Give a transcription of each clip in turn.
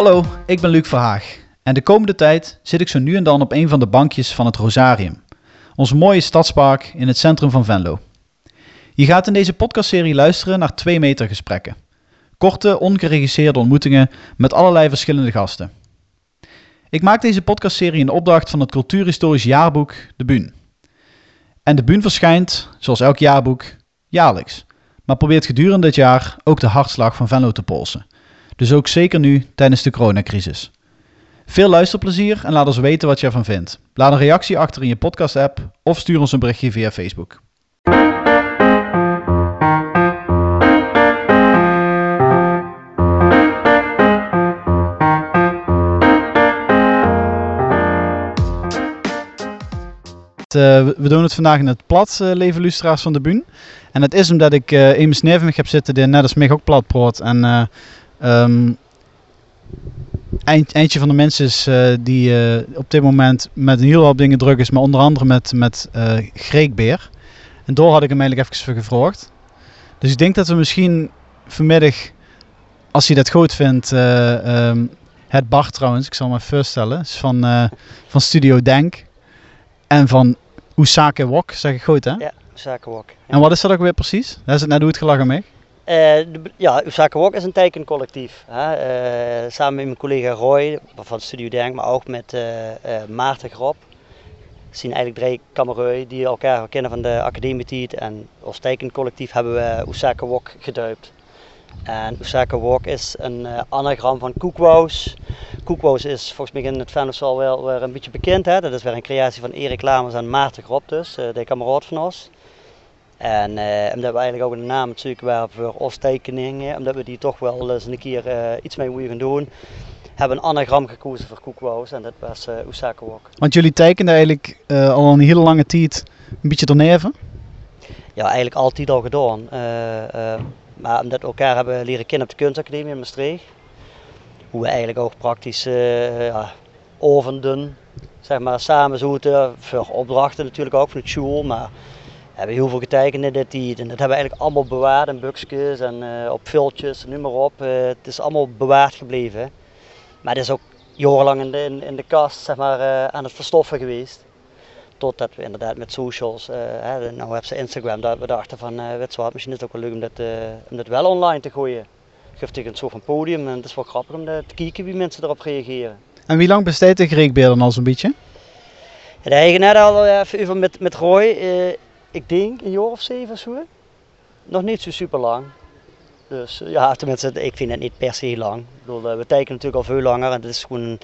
Hallo, ik ben Luc Verhaag en de komende tijd zit ik zo nu en dan op een van de bankjes van het Rosarium, ons mooie stadspark in het centrum van Venlo. Je gaat in deze podcastserie luisteren naar 2 meter gesprekken. Korte, ongeregisseerde ontmoetingen met allerlei verschillende gasten. Ik maak deze podcastserie in opdracht van het cultuurhistorisch jaarboek De Buun. En De Buun verschijnt, zoals elk jaarboek, jaarlijks, maar probeert gedurende dit jaar ook de hartslag van Venlo te polsen. Dus ook zeker nu tijdens de coronacrisis. Veel luisterplezier en laat ons weten wat je ervan vindt. Laat een reactie achter in je podcast-app of stuur ons een berichtje via Facebook. Uh, we doen het vandaag in het plat, uh, leven lustra's van de Buun. En dat is omdat ik uh, Emus Neven heb zitten die net als mij ook plat proot. En um, eind, eindje van de mensen is uh, die uh, op dit moment met een heel hoop dingen druk is, maar onder andere met, met uh, Greekbeer. En door had ik hem eigenlijk even gevraagd. Dus ik denk dat we misschien vanmiddag, als hij dat goed vindt, um, het Bart trouwens, ik zal me voorstellen, is van, van Studio Denk en van Oesake Wok, zeg ik goed hè? Ja, Oesake Wok. Ja. En wat is dat ook weer precies? Dat is het net hoe het gelachen mee. Uh, de, ja, Usaka Wok is een tekencollectief. Hè? Uh, samen met mijn collega Roy van Studio Denk, maar ook met uh, Maarten Grop. We zien eigenlijk drie kamerui die elkaar kennen van de academietijd. En als tekencollectief hebben we Usaka Wok gedoopt. En Wok is een anagram van Koekwoos. Koekwoos is volgens mij in het Venus al wel weer een beetje bekend. Hè? Dat is weer een creatie van Erik Lamers en Maarten Grop dus, de kameraad van ons. En uh, omdat we eigenlijk ook een naam natuurlijk waren voor ons tekeningen, omdat we die toch wel eens een keer uh, iets mee moeten gaan doen, hebben we een anagram gekozen voor Koekwoos en dat was uh, Osaka Wok. Want jullie tekenen eigenlijk al een hele lange tijd een beetje doorneven? Ja, eigenlijk altijd al gedaan. maar omdat we elkaar hebben leren kennen op de kunstacademie in Maastricht, hoe we eigenlijk ook praktisch ja, ovenden, zeg maar, samen zoeten, voor opdrachten natuurlijk ook van het school, maar hebben heel veel getekend in tijd. En dat hebben we eigenlijk allemaal bewaard in boekjes en uh, op viltjes, noem maar op. Uh, het is allemaal bewaard gebleven. Maar het is ook jarenlang in de, in, in de kast zeg maar, uh, aan het verstoffen geweest. Totdat we inderdaad met socials, hè, nou hebben ze Instagram, dat we dachten van, uh, weet wat, misschien is het ook wel leuk om dat, om dat wel online te gooien. Geeft tegen een soort van podium en het is wel grappig om te kijken wie mensen erop reageren. En wie lang bestaat de Greekbeelden al zo'n beetje? De eigenaar al even met, met Roy ik denk een jaar of zeven zo. Nog niet zo super lang. Dus ja, tenminste, ik vind het niet per se lang. Ik bedoel, we tekenen natuurlijk al veel langer en het is gewoon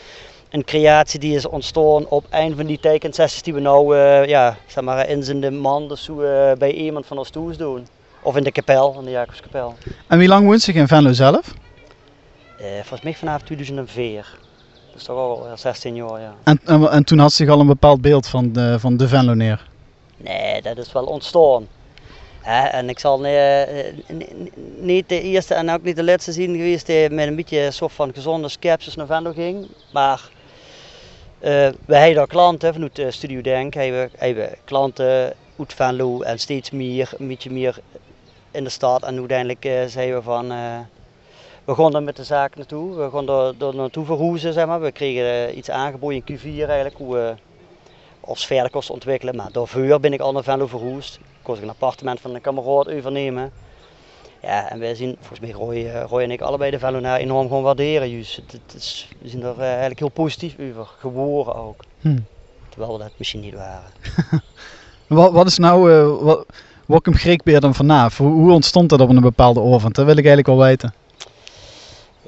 een, creatie die is ontstaan op een van die tekensessies die we nou uh, ja, zeg maar, in zijn de man dus zo, uh, bij iemand van ons toes doen. Of in de kapel, in de Jacobskapel. En wie lang woont zich in Venlo zelf? Uh, volgens mij vanaf 2004. Dus toch al 16 jaar, ja. En, en, en, toen had zich al een bepaald beeld van de, van de Venlo neer? Nee, dat is wel ontstaan. en ik zal uh, niet de eerste en ook niet de laatste zien geweest die met een beetje soort van gezonde skepsis naar Venlo ging. Maar uh, wij hebben daar klanten vanuit Studio Denk, hebben, hebben klanten uit Venlo en steeds meer, een beetje meer in de stad. En uiteindelijk uh, zeiden we van, uh, we er met de zaak naartoe. We gaan er, er naartoe verhoezen, zeg maar. We kregen iets aangeboden in Q4 eigenlijk, hoe we of verder kost ontwikkelen. Maar daarvoor ben ik al naar Venlo verhoest. Ik kost een appartement van een kameraad overnemen. Ja, en wij zien, volgens mij Roy, Roy en ik allebei de Venlonaar enorm gewoon waarderen. Juist. Het, is, we zien er uh, eigenlijk heel positief over, geworden ook. Hm. Terwijl we dat misschien niet waren. wat, wat is nou, uh, wat, welkom Greekbeer dan vanaf? Hoe, hoe ontstond dat op een bepaalde oorvond? Dat wil ik eigenlijk wel weten.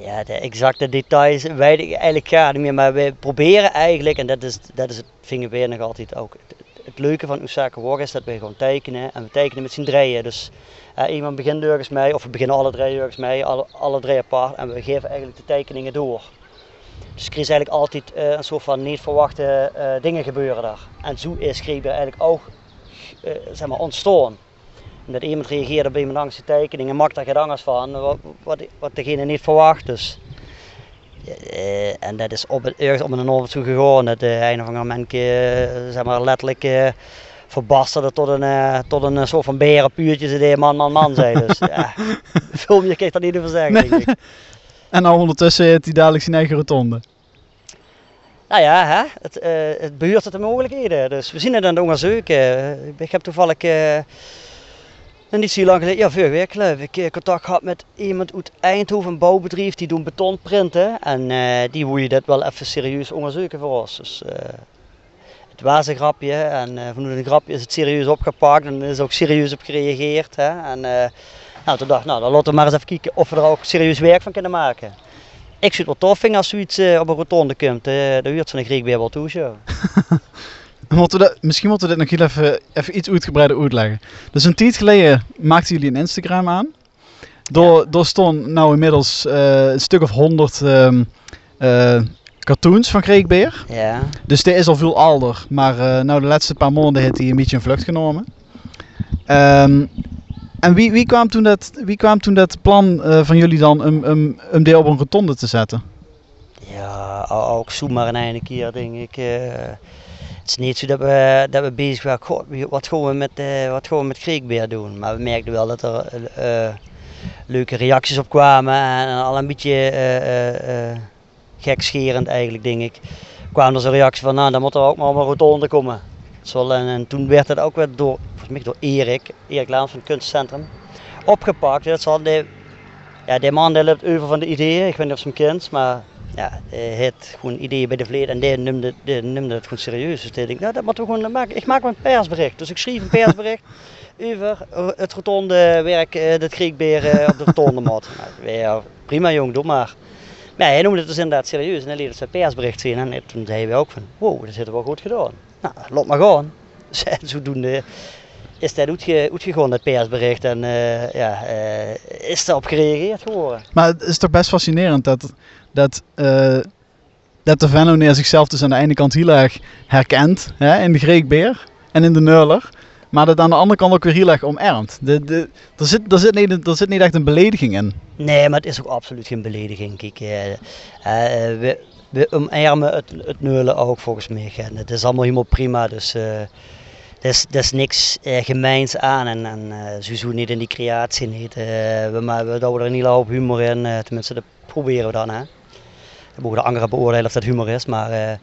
Ja, de exacte details weet ik eigenlijk gar niet meer. Maar we proberen eigenlijk, en dat is, dat is het vinger weer nog altijd ook. Het, leuke van Osaka Walk is dat we gewoon tekenen. En we tekenen met z'n drieën. Dus uh, iemand begint ergens mee, of we beginnen alle drie ergens mee, alle, alle drie apart. En we geven eigenlijk de tekeningen door. Dus er is eigenlijk altijd uh, een soort van niet verwachte uh, dingen gebeuren daar. En zo is Grieber eigenlijk ook zeg maar ontstaan dat iemand reageerde op iemand langs de tekening en maakt daar geen angst van, wat, wat, wat degene niet verwacht. Dus. Uh, en dat is op het, ergens op een oven toe gegaan. Dat de een of andere moment uh, zeg maar letterlijk uh, verbasterde tot een, tot een soort van berenpuurtje. Ze man, man, man zei. Dus ja, veel meer je daar niet over zeggen, denk ik. En nou ondertussen heeft hij dadelijk zijn eigen rotonde. Nou ja, hè? Het, het behuurt het de mogelijkheden. Dus we zien het aan de onderzoeken. Ik heb toevallig uh, niet zo lang geleden, ja, vorige week geloof ik, contact gehad met iemand uit Eindhoven, een bouwbedrijf, die doen betonprinten. En uh, die wil je dit wel even serieus onderzoeken voor ons. Dus, het was een grapje en vanuit een grapje is het serieus opgepakt en er is ook serieus op gereageerd. Hè? En nou, toen dacht ik, nou, dan laten we maar eens even kijken of we er ook serieus werk van kunnen maken. Ik zou het wel tof vinden als zoiets uh, op een rotonde komt. Uh, de huurt van de Griek weer wel toe. Moeten we misschien moeten we dit nog heel even, even iets uitgebreider uitleggen. Dus een tijd geleden maakten jullie een Instagram aan. Door, ja. door stond nou inmiddels uh, een stuk of honderd um, cartoons van Kreekbeer. Ja. Dus dit is al veel ouder. Maar nou de laatste paar maanden heeft hij een beetje een vlucht genomen. Um, en wie, wie, kwam toen dat, wie kwam toen dat plan van jullie dan om, om, om dit op een rotonde te zetten? Ja, ook zomaar een einde keer denk ik. Het is niet zo dat we, dat we bezig waren, God, wat gaan we met, uh, wat gaan we met Kreekbeer doen? Maar we merkten wel dat er leuke reacties op kwamen en al een beetje gekscherend eigenlijk denk ik. Kwamen er zo'n reactie van, nou dan moet er ook maar een rotonde komen. En, en toen werd het ook weer door mij door Erik, Erik Laans van het kunstcentrum, opgepakt. Dat zal de, ja, die man die loopt over van de ideeën, ik weet niet of ze hem kent, maar ja, hij had gewoon ideeën bij de vleet en die noemde, die noemde het gewoon serieus. Dus ik dacht, nou, dat moeten we gewoon maken. Ik maak een persbericht. Dus ik schreef een persbericht over het rotonde werk, uh, dat Griekbeer op de rotonde. Nou, ja, prima jong, doe maar. Maar hij noemde het dus inderdaad serieus en hij liet het zijn persbericht zien en toen zeiden we ook van, wow, dat zit wel goed gedaan. Nou, laat maar gaan. Zodoende is dat uitgegaan, dat persbericht. En uh, ja, uh, is op gereageerd geworden. Maar het is toch best fascinerend dat, dat, uh, dat de Venlo zichzelf dus aan de ene kant heel erg herkent hè, in de Greekbeer en in de Neuler. Maar dat aan de andere kant ook weer heel erg omarmt. De, de, er, zit, er, zit niet, er zit niet echt een belediging in. Nee, maar het is ook absoluut geen belediging. Kijk, we, we omarmen het, het neulen ook volgens mij. Het is allemaal helemaal prima. Dus er is, is niks gemeins aan en, en sowieso niet in die creatie niet. We, maar, we houden er een hele humor in, tenminste dat proberen we dan. Hè. We mogen de anderen beoordelen of dat humor is, maar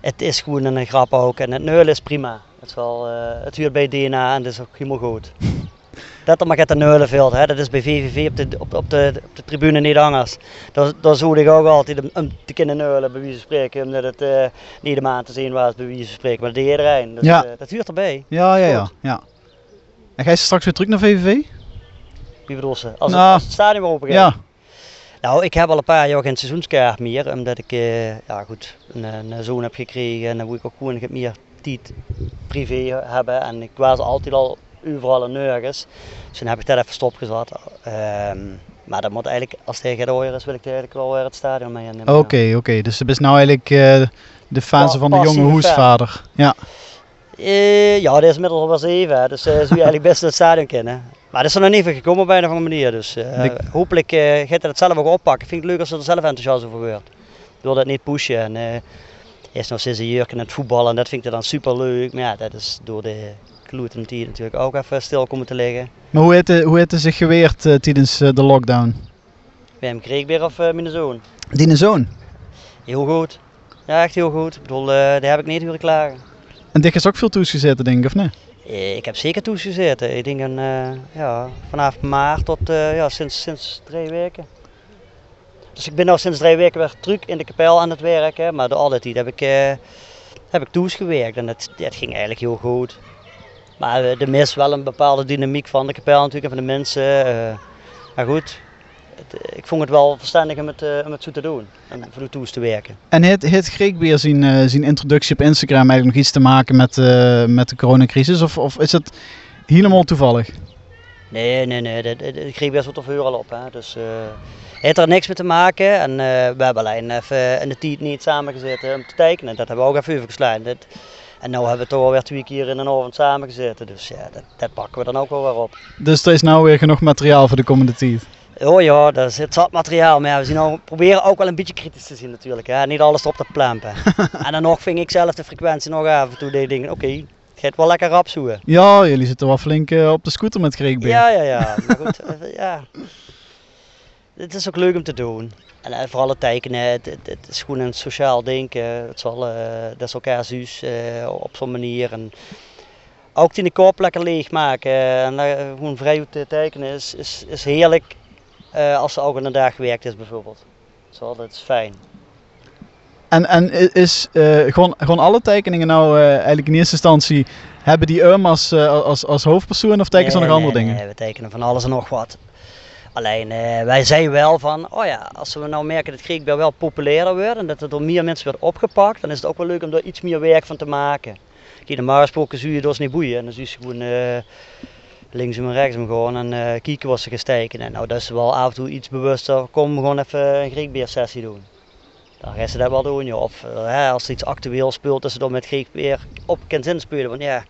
het is gewoon een grap ook en het neulen is prima. Het, is wel, het huurt bij DNA en dat is ook helemaal goed. dat er maar het neulenveld, hè. dat is bij VVV op de, op, op de, op de tribune niet anders. Daar, zoek ik ook altijd om te kunnen neulen, bij wie ze spreken, omdat het uh, niet de maand te zien was, bij wie ze spreken, maar deed iedereen. Dus, ja. Dat huurt erbij. Ja, ja, ja, ja. En ga je straks weer terug naar VVV? Wie ze? Als, nou, het, als het stadion weer open gaat? Ja. Nou, ik heb al een paar jaar geen seizoenskaart meer, omdat ik uh, ja, goed, een, een, zoon heb gekregen en dan moet ik ook gewoon meer tijd privé hebben. En ik was altijd al overal en nergens. Dus toen heb ik dat even stopgezet. Um, maar dat moet eigenlijk, als tegen de is, wil ik eigenlijk wel weer het stadion mee Oké, oké. Okay. Dus het is nou eigenlijk uh, de fase van de jonge hoesvader. Ja. Uh, ja, dat is inmiddels wel zeven, dus uh, zou je eigenlijk best het stadion kennen. Maar dat is er nog niet van gekomen op een of andere manier. Dus uh, de... hopelijk uh, gaat het zelf ook oppakken. Vind ik het leuk als er zelf enthousiast over wordt. Wil dat niet pushen. En, uh, eerst nog sinds een jurk in het voetballen en dat vind ik dan super leuk. Maar ja, dat is door de kloeten die natuurlijk ook even stil komen te liggen. Maar hoe heeft, hoe heeft zich geweerd uh, tijdens de lockdown? Bij hem kreeg weer of mijn zoon? Die zoon? Heel goed. Ja, echt heel goed. Ik bedoel, daar heb ik niet horen klagen. En Dick is ook veel toegezeten, denk ik, of nee? Ik heb zeker toegezeten. Ik denk een, ja, vanaf maart tot ja, sinds, sinds drie weken. Dus ik ben nu sinds drie weken weer terug in de kapel aan het werken. Maar tijd heb ik, heb ik toegewerkt en dat, ging eigenlijk heel goed. Maar er mis wel een bepaalde dynamiek van de kapel natuurlijk en van de mensen. Maar goed, het, ik vond het wel verstandig om het, uh, om het zo te doen. En voor de toes te werken. En heeft, heeft Greek weer zijn, zijn introductie op Instagram eigenlijk nog iets te maken met, met de coronacrisis? Of, of is het helemaal toevallig? Nee, nee, nee. De, de, de Greek zat er al op. Hè. Dus het heeft er niks mee te maken. En we hebben alleen even in de tijd niet samengezeten om te tekenen. Dat hebben we ook even overgeslagen. En nu hebben we toch alweer twee keer in een avond samengezeten. Dus ja, dat, dat, pakken we dan ook wel weer op. Dus er is nou weer genoeg materiaal voor de komende tijd? Oh ja, er zit zat materiaal. Maar ja, we zien nou, proberen ook wel een beetje kritisch te zien natuurlijk. Hè. Niet alles op te plampen. en dan nog ving ik zelf de frequentie nog af en toe. Deed ik oké, okay, het gaat wel lekker rap zoeken. Ja, jullie zitten wel flink uh, op de scooter met Kreekbeer. Ja, ja, ja. Maar goed, uh, ja. het is ook leuk om te doen. En uh, vooral het tekenen, het, het, het, is gewoon een sociaal denken. Het zal, dat is elkaar zuus op zo'n manier. En ook in de kop lekker leegmaken en gewoon vrij te tekenen is, is, is heerlijk als er ook een dag gewerkt is bijvoorbeeld. Zo, dat is fijn. En, en is gewoon, gewoon alle tekeningen nou eigenlijk in eerste instantie hebben die Urmas als, als hoofdpersoon of tekenen ze nog andere nee, dingen? Nee, we tekenen van alles en nog wat. Alleen wij zeggen wel van, oh ja, als we nou merken dat Griekbeer wel populairder wordt en dat er door meer mensen wordt opgepakt, dan is het ook wel leuk om er iets meer werk van te maken. Kijk, normaal gesproken zie je dus niet boeien en dan zie je gewoon links en rechts gewoon en uh, kieken was ze gesteken. En nou, dat is wel af en toe iets bewuster, kom gewoon even een Griekbeer sessie doen. Dan gaan ze dat wel doen, joh. Of hè, als er iets actueel speelt, dat ze dan met Griekbeer op kan zinspelen. Want ja,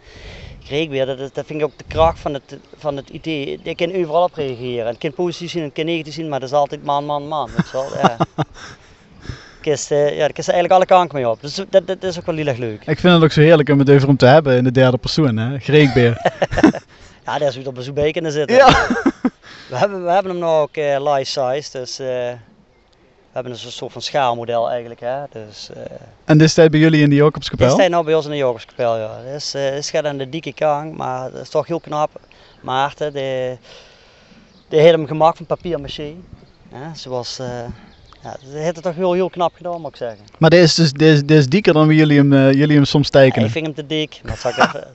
Reekbeer, dat, dat vind ik ook de kracht van het, van het idee. Je kan overal op reageren. Het kan positief zien, het kan negatief zien, maar dat is altijd man, man, man. Weet je wel? Ja. Kist, uh, ja, daar kist eigenlijk alle kanten mee op. Dus dat, dat, is ook wel heel erg leuk. Ik vind het ook zo heerlijk om het over hem te hebben in de derde persoon, hè? Greekbeer. ja, daar is weer op een zoebeken zitten. Ja. we, hebben, we hebben hem nog ook uh, life size, dus... Uh, we hebben dus een soort van schaalmodel eigenlijk. Hè? Dus, uh, en dit staat bij jullie in de Jacobskapel? Dit staat nou bij ons in de Jacobskapel, ja. Uh, het gaat aan de dikke kang, maar dat is toch heel knap. Maarten, die, die heeft hem gemaakt van papier maché. Ja, zoals, ja, dat heeft het toch heel, heel knap gedaan, moet ik zeggen. Maar dit is dus dit is, dit is dieker dan wie jullie hem, uh, jullie hem soms tekenen? Ja, ik vind hem te dik, maar dat zal ik even,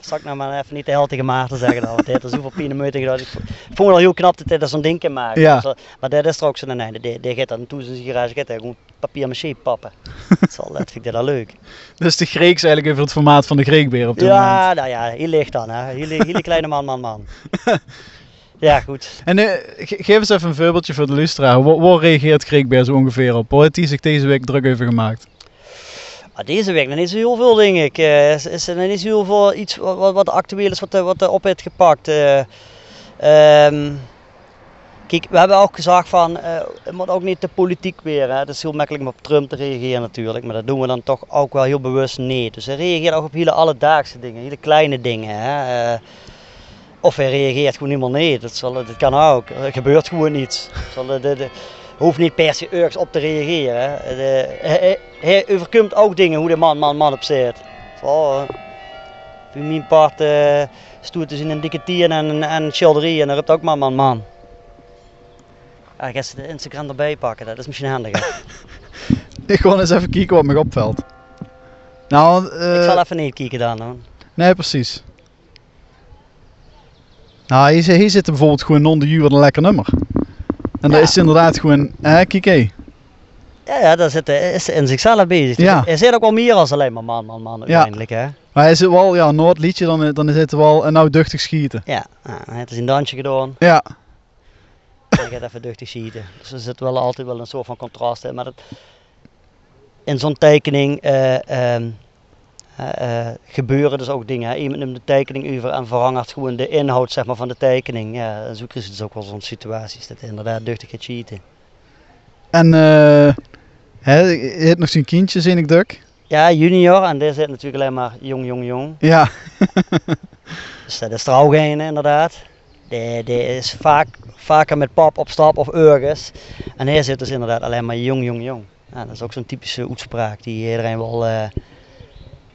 zal ik nou maar even niet de held tegen Maarten zeggen dan, want hij heeft er zoveel pijn moeite gedaan. Ik vond het al heel knap dat hij er zo'n ding kan maken. Ja. Dus, maar dat is straks een einde. Die, die gaat dan toe zijn garage, gaat hij gewoon papier maché pappen. dat, dat vind ik dat leuk. Dus de Greeks eigenlijk over het formaat van de Greekbeer op dit ja, moment? nou ja, hier ligt dan. Hè. Hier, hier kleine man, man, man. Ja, goed. En uh, geef eens even een voorbeeldje voor de luisteraar. Waar, reageert Greekbeer zo ongeveer op? Waar heeft hij zich deze week druk over gemaakt? Ah, deze week nog niet zo heel veel, denk ik. Uh, is, is er niet zo heel veel iets wat, wat actueel is, wat, wat er op heeft gepakt. Uh, um, kijk, we hebben ook gezegd van, uh, het moet ook niet de politiek weer. Hè. Het is heel makkelijk om op Trump te reageren natuurlijk, maar dat doen we dan toch ook wel heel bewust niet. Dus hij reageert ook op hele alledaagse dingen, hele kleine dingen. Hè. Of hij reageert gewoon helemaal niet, dat, zal, dat kan ook. Er gebeurt gewoon niets. Zal, de, hoeft niet per se ergens op te reageren. De, hij, hij overkomt ook dingen hoe de man, man, man op zit. Voor mijn part uh, stoert dus in een dikke tier en een childerie en dan roept ook man, man, man. Ja, ik ga de Instagram erbij pakken, dat is misschien handiger. ik gewoon eens even kijken wat me opvalt. Nou, uh, ik zal even niet kijken dan. Hoor. Nee, precies. Nou, hier, hier zit bijvoorbeeld gewoon non de een lekker nummer. En ja. dat is inderdaad gewoon, hè, kijk hé. Ja, ja, daar zit, is hij in zichzelf bezig. Ja. Hij zit ook wel meer als alleen maar man, man, man uiteindelijk. Ja. Hè? Maar hij zit wel, ja, Noord liedje, dan, dan is het wel een nou duchtig schieten. Ja, nou, hij heeft een dansje gedaan. Ja. En hij gaat even duchtig schieten. Dus er zit wel altijd wel een soort van contrast in. Maar dat, in zo'n tekening uh, um, uh, gebeuren dus ook dingen. Hè. Iemand neemt de tekening over en verandert gewoon de inhoud zeg maar, van de tekening. Ja, en zo is het dus ook wel zo'n situaties dat inderdaad duchtig gaat cheaten. En uh, hè, je hebt nog zijn kindje, zie ik duk. Ja, junior. En deze zit natuurlijk alleen maar jong, jong, jong. Ja. dus dat is een inderdaad. Die, die is vaak, vaker met pap op stap of ergens. En hij zit dus inderdaad alleen maar jong, jong, jong. Ja, dat is ook zo'n typische uitspraak die iedereen wel uh,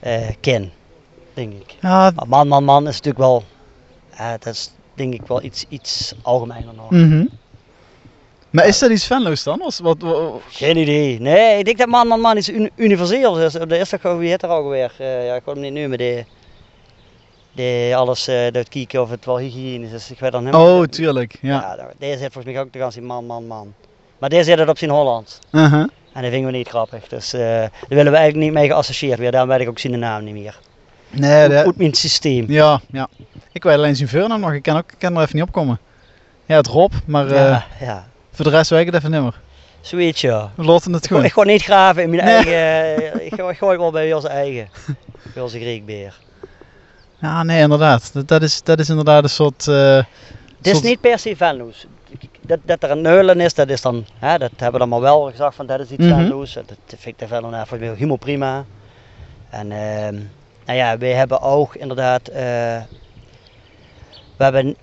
uh, kent, denk ik. Ja. Maar man, man, man is natuurlijk wel, dat is denk ik wel iets, iets algemeiner nog. Mm -hmm. Maar is dat iets Venlo's dan? Wat, wat, wat, Geen idee. Nee, ik denk dat man, man, man is un universeel. Dus de eerste gewoon wie het er ook weer. Uh, ja, ik hoor hem niet nu, maar die, die alles uh, doet kijken of het wel hygiënisch is. Ik weet dan helemaal Oh, tuurlijk. Ja. ja deze zit volgens mij ook de kans in man, man, man. Maar deze zit het op zijn Holland. Uh -huh. En dat vinden we niet grappig. Dus uh, daar willen we eigenlijk niet mee geassocieerd worden. Daarom weet ik ook zijn naam niet meer. Nee, dat... Goed mijn systeem. Ja, ja. Ik weet alleen zijn voornaam nog. Ik kan, ook, ik kan er even niet opkomen. Ja, het Rob, maar uh, ja, ja. voor de rest weet ik het even niet meer. Zoiets ja. We laten het gewoon. Ik ga niet graven in mijn nee. eigen. ik, ga, ik gooi wel bij onze eigen. bij onze Griekbeer. Ja, nee, inderdaad. Dat, dat, is, dat is inderdaad een soort. Uh, het is soort... niet per se Venloos. Dat, dat er een neulen is, dat is dan, hè, dat hebben we dan maar wel gezegd van dat is iets mm -hmm. Dat vind ik de Venlo nou voor helemaal prima. En uh, nou ja, wij hebben ook inderdaad, uh, we hebben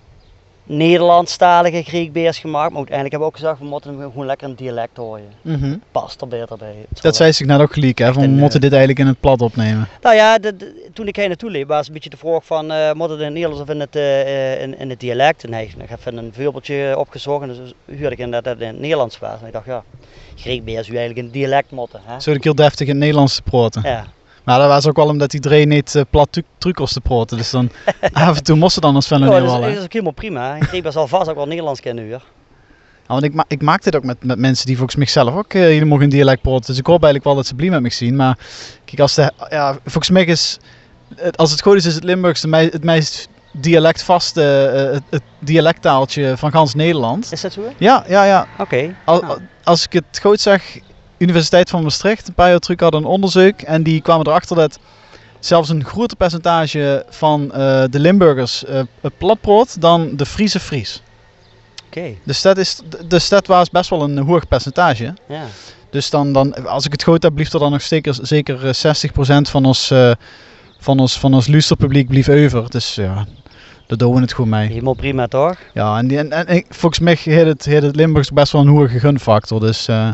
Nederlandstalige Griekbeers gemaakt. Maar uiteindelijk hebben we ook gezegd, we moeten hem gewoon lekker een dialect horen. Mhm. Past er beter bij. Dat zei zich net ook gelijk, hè? Van, we een, moeten eh, dit eigenlijk in het plat opnemen. Nou ja, de- de- toen ik hier naartoe liep, was een beetje de vraag van, eh moet het in het Nederlands of in het, eh, eh, in, in het dialect? En ik heb een voorbeeldje opgezocht en dus huurde ik in dat het in het Nederlands was. En ik dacht, ja, Griekbeers u eigenlijk in het dialect moeten. Hè? Zo ik heel deftig in het Nederlands te praten. Ja. Maar dat was ook wel omdat die drie niet eh, plat trucos te praten. Dus dan af en toe moesten dan als Sven Ja, en dat, heel is, wel. ook helemaal prima. Griekbeers zal vast ook wel Nederlands kennen hier. Ja, want ik, ma ik maak dit ook met, met mensen die volgens mij zelf ook uh, helemaal geen dialect praten. Dus ik hoop eigenlijk wel dat ze blij met me zien. Maar kijk, als de, ja, volgens mij is, het- als het goed is, is het Limburgs mei- het meest dialectvaste, eh, het, het dialecttaaltje van gans Nederland. Is dat zo? Ja, ja, ja. Oké. Al- Nou. Als ik het goed zeg, Universiteit van Maastricht, een paar jaar terug hadden een onderzoek. En die kwamen erachter dat zelfs een groter percentage van eh, de Limburgers eh platpraat dan de Friese Fries. Oké. Dus dat, is, dus dat was best wel een hoog percentage. Ja. Dus dan, dan, als ik het goed heb, blieft er dan nog zeker, zeker eh, 60% van ons, eh van ons, van ons luisterpubliek blief over. Dus ja, daar doen we het goed mee. Helemaal prima toch? Ja, en, die, en, en ik- volgens mij heeft het, heeft het Limburgs best wel een hoge gunfactor. Dus eh,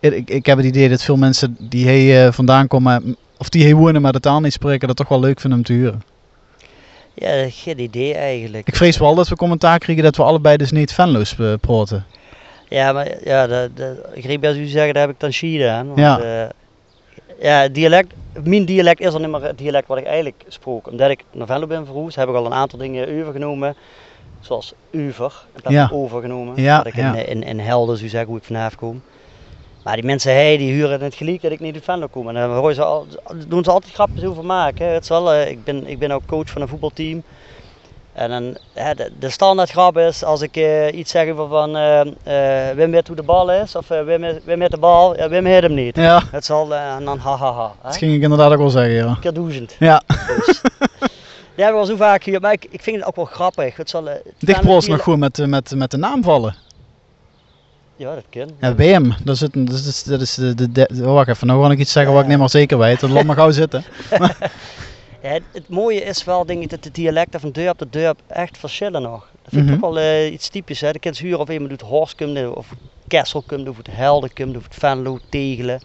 ik, ik heb het idee dat veel mensen die hier eh, vandaan komen, of die hier wonen maar de taal niet spreken, dat toch wel leuk vinden om te huren. Ja, geen idee eigenlijk. Ik vrees wel dat we commentaar krijgen dat we allebei dus niet Venlo's eh, praten. Ja, maar ja, de, de, Griekbeers u zeggen, daar heb ik dan China aan. Want, Ja. ja. ja, dialect, mijn dialect is dan niet meer het dialect wat ik eigenlijk sprook. Omdat ik naar Venlo ben verhuisd, heb ik al een aantal dingen overgenomen. Zoals uver, in plaats Ja. overgenomen. Ja, dat ik ja. in, in, in Helden, zo zeg hoe ik vanavond kom. Maar die mensen, hey, die huren het gelijk dat ik niet uit Venlo kom. En hoor je ze al, doen ze altijd grapjes over maken. hè. Het is wel, eh, ik, ben, ik ben ook coach van een voetbalteam. En dan, hè, de, de standaard grap is als ik eh, iets zeg over van eh, eh, Wim weet hoe de bal is of Wim, Wim heeft de bal, ja, Wim heeft hem niet. Ja, Het zal en dan hahaha. Ha, dat ha, ging ik inderdaad ook wel zeggen, ja. keer duizend. Ja, Dus. Die hebben we al zo vaak hier, maar ik, ik vind het ook wel grappig. Het zal, zijn nog goed met, met, met de naam vallen. Ja, dat kan. Ja, WM, dat is, het, dat is, dat is de, de, de, oh, wacht even, nou ga ik iets zeggen wat ik niet meer zeker weet. Dat laat maar gauw zitten. Ja, het, het mooie is wel denk ik dat de dialecten van dorp tot dorp echt verschillen nog. Dat vind ik toch wel eh, iets typisch. Hè. De kids huren of iemand doet Horskum, of Kesselkum, of het Heldenkum, of het Venlo, Tegelen.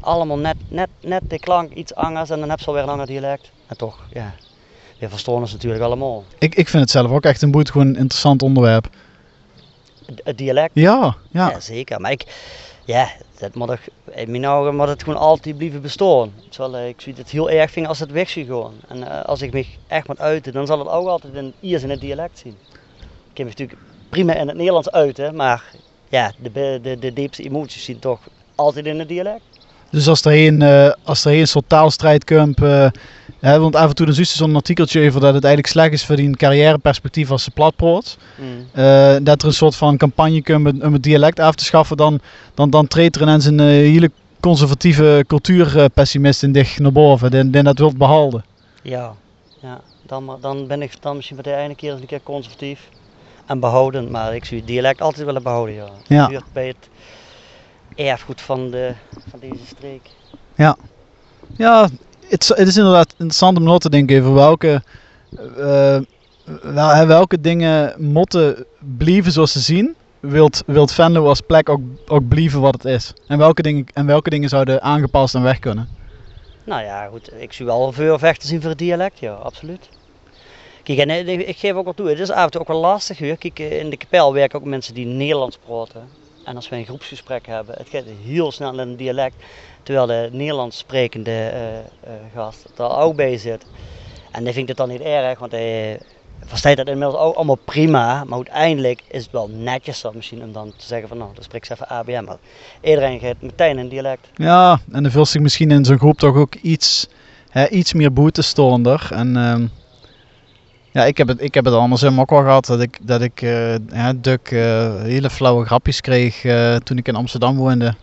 Allemaal net, net, net de klank iets anders en dan heb je alweer een ander dialect. En toch, ja, we verstaan ons natuurlijk allemaal. Ik, ik vind het zelf ook echt een boeit, gewoon een interessant onderwerp. Het, dialect, Ja, ja. ja. zeker. Maar ik, ja, dat moet ik, in mijn ogen moet het gewoon altijd blijven bestaan. Terwijl eh, ik zie het heel erg vind als het weg gaan. En eh, als ik me echt moet uiten, dan zal het ook altijd in, eerst in het dialect zien. Ik heb me natuurlijk prima in het Nederlands uiten, maar ja, de, de, de diepste emoties zien toch altijd in het dialect. Dus als er een, eh, als er een soort taalstrijd komt, eh, hè, want af en toe dan je zo'n artikeltje over dat het eigenlijk slecht is voor die carrièreperspectief als ze platpraat. Eh, dat er een soort van campagne komt om- het dialect af te schaffen, dan, dan, dan treedt er ineens een hele conservatieve cultuurpessimist in dich naar boven, die, die dat wilt behouden. Ja, ja. Dan, dan ben ik dan misschien voor de ene keer eens een keer conservatief en behoudend, maar ik zie het dialect altijd willen behouden. Ja. Ja. hoort bij het erfgoed van, de, van deze streek. Ja, het, is- het is inderdaad interessant om na te denken over welke, eh, wel, welke dingen moeten blijven zoals ze zien. Wilt, wilt Venlo als plek ook, ook blijven wat het is? En welke, dingen, en welke dingen zouden aangepast en weg kunnen? Nou ja, goed, ik zie wel veel vechten zien voor het dialect, ja, absoluut. Kijk, en eh, ik geef ook wel toe, het is af en toe ook wel lastig. Kijk, eh, in de kapel werken ook mensen die Nederlands praten. En als we een groepsgesprek hebben, het gaat heel snel in een dialect. Terwijl de Nederlands sprekende eh, eh, gast er ook bij zit. En die vindt het dan niet erg, want hij verstaat dat inmiddels ook allemaal prima. Maar uiteindelijk is het wel netjes misschien om dan te zeggen van nou, dan spreek ze even ABM. Maar iedereen gaat meteen in dialect. Ja, en dan voelt zich misschien in zo'n groep toch ook iets, hè, iets meer boetestonder. En ehm, ja, ik heb, het, ik heb het andersom ook wel gehad dat ik, dat ik eh, ja, Duk eh, hele flauwe grapjes kreeg eh, toen ik in Amsterdam woonde.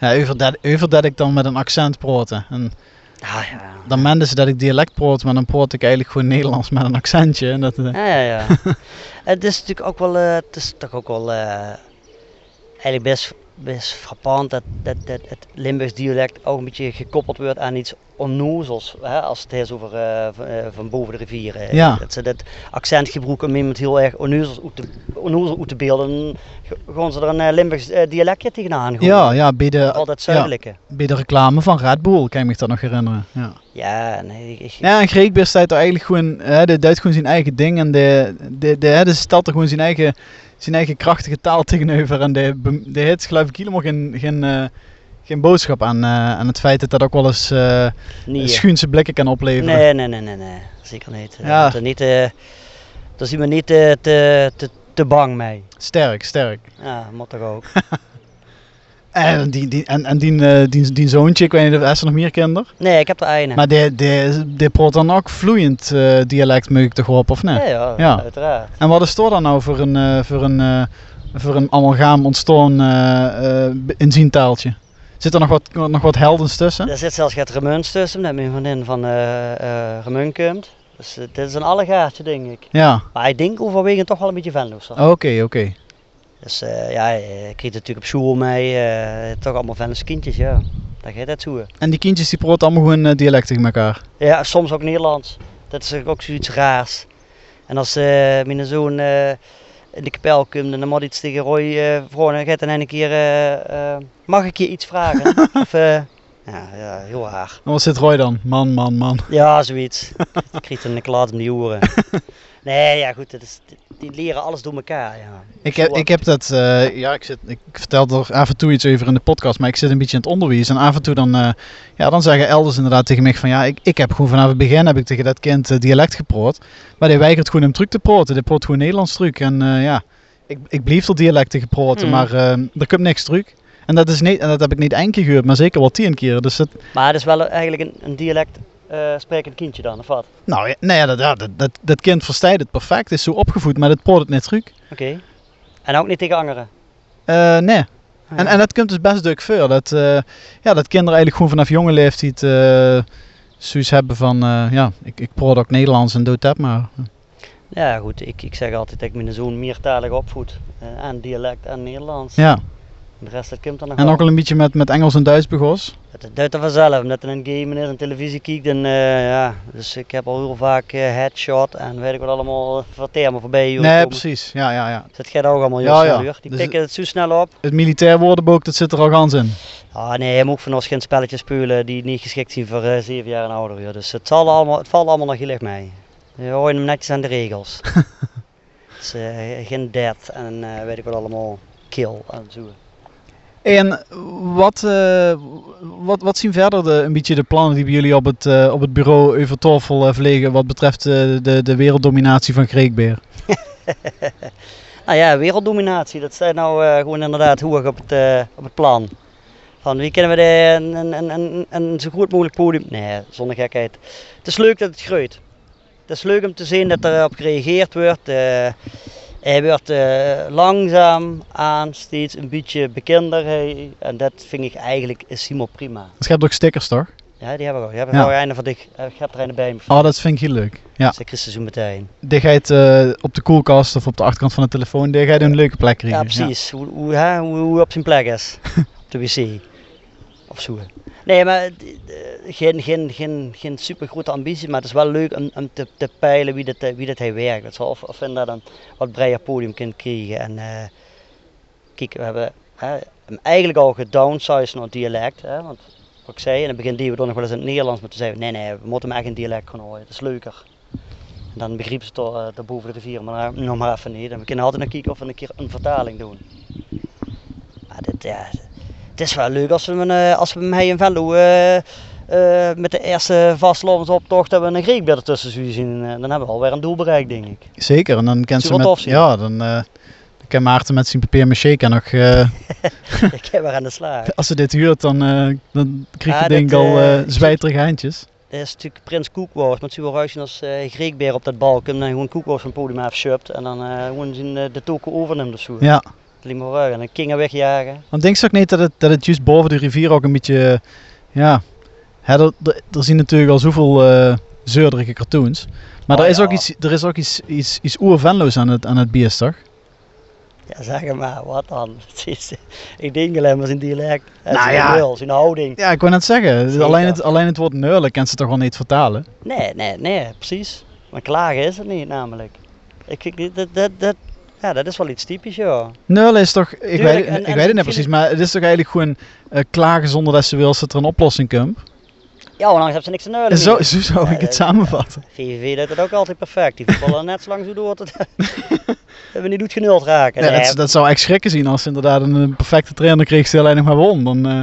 Ja, over, dat, over dat ik dan met een accent praatte. En Ah, ja. dan menden ze dat ik dialect praat, maar dan praat ik eigenlijk gewoon Nederlands met een accentje. En dat, Ja, ja, ja. het is natuurlijk ook wel, het is toch ook wel eigenlijk best, best frappant dat, dat, dat het Limburgs dialect ook een beetje gekoppeld wordt aan iets onnozels, hè, als het is over eh, van, eh, van boven de rivier. eh, Ja. Dat ze dat accent gebruiken om iemand heel erg onnozels uit te, onnozel uit te beelden. Dan g- gaan ze er een eh, Limburgs dialectje tegenaan gooien. Ja, ja, bij de, Altijd ja, zuidelijke. bij de reclame van Red Bull, kan ik me dat nog herinneren. Ja, Ja, nee, ik, ja en Greekbeer staat er eigenlijk gewoon, hè, die duidt gewoon zijn eigen ding en de, de, de, hè, de stelt er gewoon zijn eigen, zijn eigen krachtige taal tegenover. En de, de heeft geloof ik helemaal geen, geen, geen boodschap aan, eh, aan het feit dat dat ook wel eens eh niet. schuinse blikken kan opleveren. Nee, nee, nee, nee, nee, zeker niet. Ja. Daar, niet eh, daar zien we niet te, te, te bang mee. Sterk, sterk. Ja, moet toch ook. En die, die, en, en die, die, die zoontje, ik weet niet of er nog meer kinderen. Nee, ik heb er een. Maar die, die, die praat dan ook vloeiend dialect, moet ik toch op, of nee? ja, ja, Ja. uiteraard. En wat is er dan nou voor een, eh, voor een, voor een amalgaam ontstaan uh, inzientaaltje? Zit er nog wat, nog wat heldens tussen? Er zit zelfs het Remuns tussen, dat mijn vriendin van uh, komt. Dus uh, dit is een allegaartje, denk ik. Ja. Maar ik denk overwegend toch wel een beetje Venlo's. Oké, oké. Okay. Dus uh, ja, ik kreeg natuurlijk op school mee, uh, toch allemaal Venlo's kindjes, ja. Dat gaat het zo. En die kindjes die praten allemaal gewoon uh, dialecten met elkaar? Ja, soms ook Nederlands. Dat is ook zoiets raars. En als mijn zoon in de kapel komt en dan moet iets tegen Roy uh, vragen, gaat dan een keer, uh, mag ik je iets vragen? of, ja, ja, heel raar. En wat zit Roy dan? Man, man, man. Ja, zoiets. Ik kreeg een klaad om die oren. Nee, ja goed, dat is, die leren alles door elkaar. Ja. Ik, heb, ik heb dat, uh, ja, ik, zit, ik vertel er af en toe iets over in de podcast, maar ik zit een beetje in het onderwijs. En af en toe dan, uh, ja, dan zeggen elders inderdaad tegen mij van, ja, ik, ik heb gewoon vanaf het begin heb ik tegen dat kind uh, dialect geproot. Maar die weigert gewoon hem truc te proten. Die proot gewoon Nederlands truc. En ja, ik, ik blief er dialecten geproten, mm. maar er komt niks truc. En dat, is niet, en dat heb ik niet één keer gehoord, maar zeker wel tien keer. Dus het... Maar het is wel eigenlijk een, een dialect uh, sprekend kindje dan, of wat? Nou ja, nee, dat, dat, dat, dat kind verstaat het perfect, is zo opgevoed, maar dat proot het niet terug. Oké. Okay. En ook niet tegen anderen? Uh, nee. Ah, en, en dat komt dus best druk voor. Dat, uh, ja, dat kinderen eigenlijk gewoon vanaf jonge leeftijd zoiets hebben van, ja, ik, ik proot ook Nederlands en doe dat maar. Ja goed, ik, ik zeg altijd dat ik mijn zoon meertalig opvoed. en dialect en Nederlands. Ja. De rest dat komt dan nog En ook al een beetje met, met Engels en Duits begos? Het duidt er vanzelf, omdat er een game en televisie kijkt. En, uh, ja, dus ik heb al heel vaak uh, headshot en weet ik wat allemaal voor termen voorbij. Nee, komen. precies. Ja, ja, ja. Dus dat gaat ook allemaal ja, ja. Die dus pikken het zo snel op. Het militair woordenboek, dat zit er al gans in. Ah nee, je moet van ons geen spelletjes spelen die niet geschikt zijn voor uh, 7 jaar en ouder. Dus het, zal allemaal, het valt allemaal nog heel erg mee. Je hoort hem netjes aan de regels. dus, geen dead en weet ik wat allemaal kill en zo. En wat, uh, wat, wat zien verder de, een beetje de plannen die bij jullie op het, uh, op het bureau over tafel uh, vliegen wat betreft de, de werelddominatie van Greekbeer? nou ja, werelddominatie, dat staat nou gewoon inderdaad hoog op het, op het plan. Van wie kunnen we de, een, een, een, een zo goed mogelijk podium... Nee, zonder gekheid. Het is leuk dat het groeit. Het is leuk om te zien dat er op gereageerd wordt. Hij wordt uh, langzaam aan steeds een beetje bekender. En dat vind ik eigenlijk is helemaal prima. Dus je hebt ook stickers toch? Ja, die hebben we ook. Die hebben we ja. einde van dik. Ik heb er een bij me. Oh, dat vind ik heel leuk. Ja. Dus is zo meteen. Het uh, op de koelkast of op de achterkant van de telefoon, je een leuke plek krijgen. Ja, precies. Ja. Hoe, hoe, hè, hoe, hoe op zijn plek is. op de wc. Of zo. Nee, maar geen, geen, geen, geen super grote ambitie, maar het is wel leuk om, om te, peilen wie dat, wie dat hij werkt. Of, of inderdaad een wat breder podium kunt krijgen. En uh, kijk, we hebben hè, hem eigenlijk al gedownsized naar dialect. Hè, want wat ik zei, in het begin deden we dan nog wel eens in het Nederlands, maar toen zeiden we nee, nee, we moeten hem echt in dialect gaan houden. Dat is leuker. Dan begrepen ze toch uh, boven de rivier, maar nog maar even niet. En we kunnen altijd nog kijken of we een keer een vertaling doen. Maar dit, ja, het is wel leuk als we hem, uh, als we hem in Venlo uh, uh, met de eerste vastlovingsoptocht hebben we een Greekbeer ertussen zien. dan hebben we alweer een doel bereikt, denk ik. Zeker, en dan kan ze met, ja, dan, dan kan Maarten met zijn papier maché kan nog... ik heb weer aan de slag. Als ze dit huurt, dan, dan krijg je ja, denk ik al zwijterige eindjes. Dat is natuurlijk Prins Koekwoord, met zo'n ruisje als uh, Greekbeer op dat balk. En dan gewoon Koekwoord van het podium afschupt en dan uh, gewoon zien, uh, de token overneemt of zo. Ja. Limburg en een kingen wegjagen. Want denk je ook niet dat het, dat het juist boven de rivier ook een beetje, ja, hè, er, zien natuurlijk al zoveel uh, zeurderige cartoons. Maar Oh, er is ja. ook iets, er is ook iets, iets, iets oer-Venlo's aan het, aan het bier, toch? Ja, zeg maar, wat dan? ik denk alleen maar zijn dialect. Nou zijn ja. wil, zijn houding. Ja, ik wou net zeggen, Zeker. alleen het, alleen het woord neulen kan ze toch wel niet vertalen? Nee, nee, nee, precies. Maar klagen is het niet namelijk. Ik, ik, dat, dat, dat, ja, dat is wel iets typisch, joh. Neulen is toch, ik, Tuurlijk, weet, en- ik en weet het niet precies, maar het is toch eigenlijk gewoon eh, klagen zonder dat ze wil dat er een oplossing komt? Ja, hoe lang hebben ze niks te neulen? En zo, zo zou ik het dat- samenvatten. VVV doet het ook altijd perfect. Die voetballen net zo lang zo door tot dat we niet doet genuld raken. Ja, dat, dat zou echt schrikken zien als ze inderdaad een, perfecte trainer kreeg die alleen nog maar won. Dan, eh,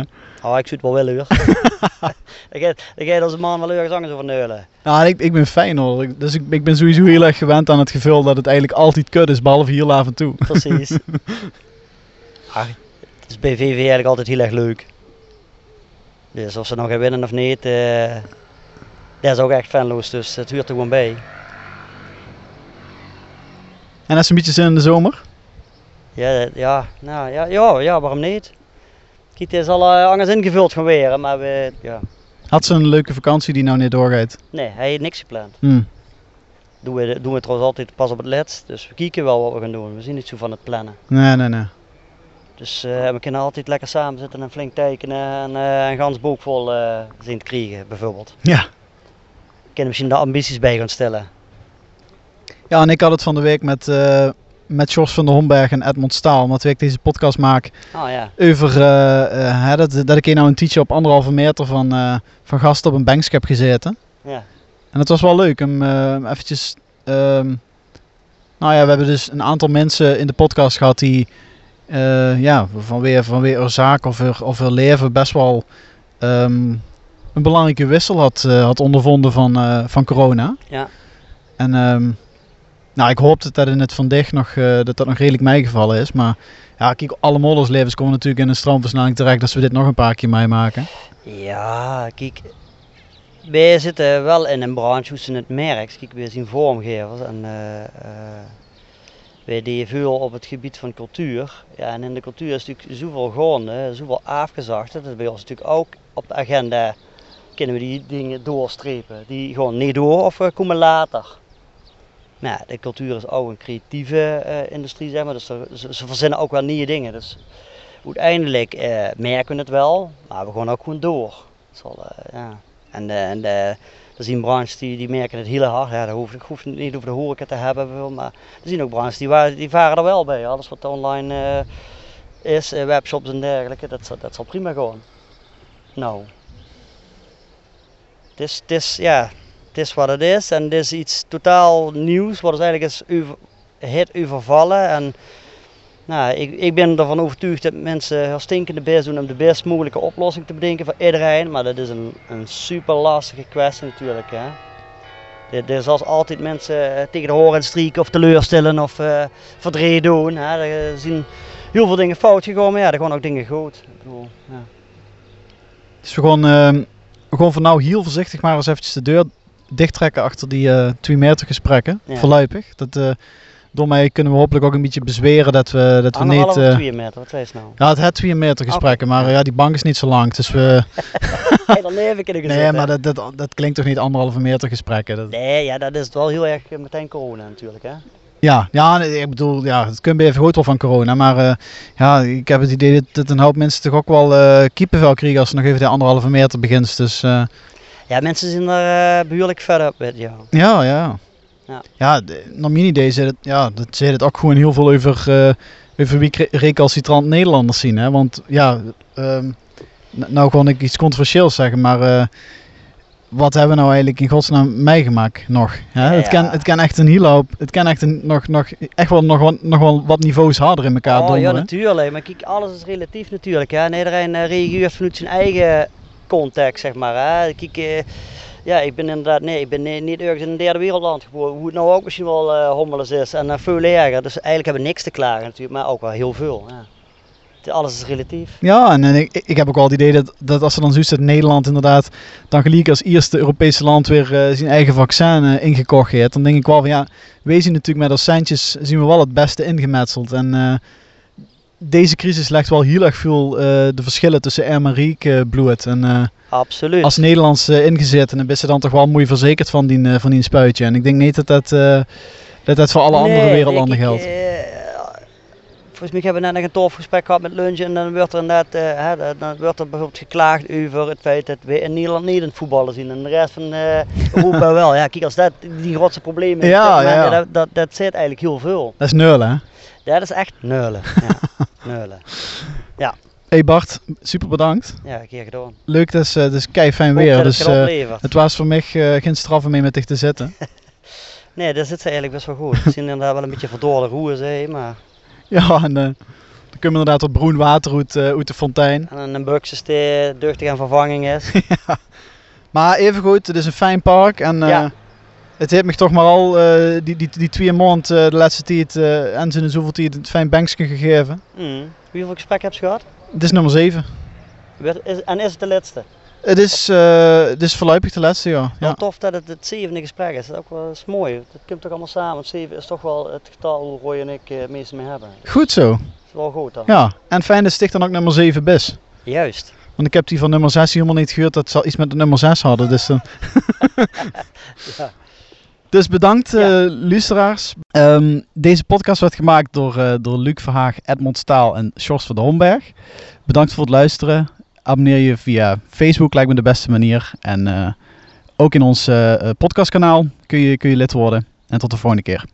Oh, ik zoet wel willen hoor. Dan gaat- dan ga je als een man wel ergens anders over neulen. nou, ik, ik ben fijn hoor. Ik- Dus ik, ik ben sowieso heel erg gewend aan het gevoel dat het eigenlijk altijd kut is, behalve hier af en toe. Precies. Ach, het is bij VV eigenlijk altijd heel erg leuk. Dus of ze nog gaan winnen of niet, eh dat is ook echt fanloos, dus het huurt er gewoon bij. En is een beetje zin in de zomer. Ja, ja, nou, ja, ja, ja, waarom niet? Het is al eh, anders ingevuld gaan weer, maar we, ja. Had ze een leuke vakantie die nou niet doorgaat? Nee, hij heeft niks gepland. Hm. Doen we, doen we trouwens altijd pas op het laatst, dus we kijken wel wat we gaan doen. We zien niet zo van het plannen. Nee, nee, nee. Dus eh, we kunnen altijd lekker samen zitten en flink tekenen en eh, een gans boek vol eh, zien te krijgen, bijvoorbeeld. Ja. We kunnen misschien de ambities bij gaan stellen. Ja, en ik had het van de week met, met Jos van der Homberg en Edmond Staal, omdat ik deze podcast maak, Oh ja, over hè, dat, dat ik hier nou een teacher op anderhalve meter van, eh, van gasten op een bankje heb gezeten. ja, En het was wel leuk om eh, eventjes... ehm, nou ja, we hebben dus een aantal mensen in de podcast gehad die... eh, ja, vanweer, vanweer hun zaak of hun, of leven best wel... ehm, een belangrijke wissel had, had ondervonden van, van corona. ja. En ehm, nou, ik hoopte dat in het Van Dicht nog, eh, dat dat nog redelijk meegevallen is. Maar ja, kijk, alle modderslevens komen natuurlijk in een stroomversnelling terecht als we dit nog een paar keer meemaken. Ja, kijk. Wij zitten wel in een branche hoe ze het merkt. Kijk, wij zien vormgevers en eh, eh, wij die veel op het gebied van cultuur. Ja, en in de cultuur is natuurlijk zoveel gaande, zoveel afgezacht. Dat is bij ons natuurlijk ook op de agenda. Kunnen we die dingen doorstrepen? Die gewoon niet door of komen later? Nou, de cultuur is ook een creatieve eh, industrie, zeg maar. Dus ze, ze verzinnen ook wel nieuwe dingen. Dus uiteindelijk eh, merken we het wel, maar we gaan ook gewoon door. Eh, ja. En, en er zien branches die, die merken het heel hard. Ja, dat hoeft, ik hoef niet over de horeca te hebben, maar er zien ook branches die, die varen er wel bij. Alles wat online is, webshops en dergelijke, dat, dat zal prima gaan. Nou. Het is, het is, ja, het is wat het is en het is iets totaal nieuws, wat is eigenlijk is over, het overvallen. En, nou, ik, ik ben ervan overtuigd dat mensen heel stinkende best doen om de best mogelijke oplossing te bedenken voor iedereen. Maar dat is een, een super lastige kwestie natuurlijk. Hè. Zal altijd mensen eh, tegen de horen strieken of teleurstellen of verdriet doen. Hè. Er zien heel veel dingen fout gegaan, maar ja, er gaan ook dingen goed. Ik bedoel, ja. Dus we gaan, ehm, gaan voor nou heel voorzichtig maar eens eventjes de deur dichttrekken achter die eh 2 meter gesprekken. Ja. Voorlopig. Dat, eh, door mij kunnen we hopelijk ook een beetje bezweren dat we, dat we niet... Eh, twee meter, wat je nou? ja, het het 2 meter gesprekken, maar ja, die bank is niet zo lang. Dus we... Hey, dan even kunnen Nee, gezeten. maar dat, dat, dat klinkt toch niet anderhalve meter gesprekken? Dat, Nee, ja, dat is wel heel erg meteen corona natuurlijk. Hè? Ja, ja, nee, ik bedoel, ja, het kun je even goed wel van corona. Maar ja, ik heb het idee dat, dat een hoop mensen toch ook wel eh kiepenvel krijgen als ze nog even de anderhalve meter begint. Dus eh, Ja, mensen zijn er eh behoorlijk verder op met, ja. ja, ja. Ja. Ja, de- naar mijn idee zei het, ja, dat zei het ook gewoon heel veel over, eh, over wie recalcitrant Nederlanders zien. Hè? Want ja, n- nou gewoon ik iets controversieels zeggen, maar eh, wat hebben we nou eigenlijk in godsnaam meegemaakt nog? Hè? Ja, Het, kan, ja. het kan echt een hele hoop, het kan echt, een, nog, nog, echt wel nog, wel- nog wel wat niveaus harder in elkaar Oh, ja, donderen. natuurlijk. Maar kijk, alles is relatief natuurlijk. Hè. En iedereen reageert vanuit zijn eigen context, zeg maar. Hè. Kijk, eh, ja, ik ben inderdaad, nee, ik ben nee, niet ergens in een derde wereldland geboren. Hoe het nou ook misschien wel eh hommeles is en eh, veel erger. Dus eigenlijk hebben we niks te klagen natuurlijk, maar ook wel heel veel. Ja. Alles is relatief. Ja, en, ik, ik heb ook wel het idee dat, dat als er dan zoiets dat Nederland inderdaad dan gelijk als eerste Europese land weer eh, zijn eigen vaccin eh, ingekocht heeft, dan denk ik wel van ja, wij zien natuurlijk met als centjes zien we wel het beste ingemetseld. En eh, deze crisis legt wel heel erg veel eh, de verschillen tussen arm en rijk eh, bloed. En eh, Absoluut. als Nederlands ingezet, en dan ben je dan toch wel mooi verzekerd van die, van die spuitje. En ik denk niet dat dat, dat, dat voor alle andere wereldlanden ik- geldt. volgens mij hebben we net nog een tof gesprek gehad met lunch en dan wordt er net, hè, dan- wordt er bijvoorbeeld geklaagd over het feit dat we in Nederland niet in het voetballen zien en de rest van Europa wel. Ja, kijk, als dat die grootste problemen is, Ja, dat, dat, dat zit eigenlijk heel veel. Dat is neulen, hè? Dat is echt neulen. Ja, neulen. Hey Bart, super bedankt. Ja, keer gedaan. Leuk, dat is, eh, dat is kei fijn weer. Dus het het eh, het was voor mij eh, geen straf om mee met dich te zitten. Nee, daar zit ze eigenlijk best wel goed. We zien inderdaad wel een beetje verdorde roer, zei, maar ja, en dan kunnen we inderdaad op Broen water uit, uit de fontein. en een buxus die duchtig aan vervanging is. Maar even goed, het is een fijn park en Ja. Het heeft me toch maar al eh, die, die, die twee maanden eh, de laatste tijd eh, en ze in zoveel tijd een fijn bankje gegeven. Mm. Hoeveel gesprek heb je gehad? Het is nummer 7. Werd- is- En is het de laatste? Het is, het is voorlopig de laatste, ja. Wel ja. tof dat het het zevende gesprek is. Dat is ook wel dat is mooi. Het komt toch allemaal samen. Het zeven is toch wel het getal hoe Roy en ik het meeste mee hebben. Dat Goed zo. is wel goed dan. Ja, en fijn dat Sticht dan ook nummer 7 is. Juist. Want ik heb die van nummer 6 helemaal niet gehoord dat ze iets met de nummer 6 hadden. Dus, eh, Ja. Dus bedankt, eh Ja. luisteraars. Ehm, deze podcast werd gemaakt door, eh, door Luc Verhaag, Edmond Staal en Sjors van de Homberg. Bedankt voor het luisteren. Abonneer je via Facebook, lijkt me de beste manier. En eh, ook in ons eh, eh, podcastkanaal kun je, kun je lid worden. En tot de volgende keer.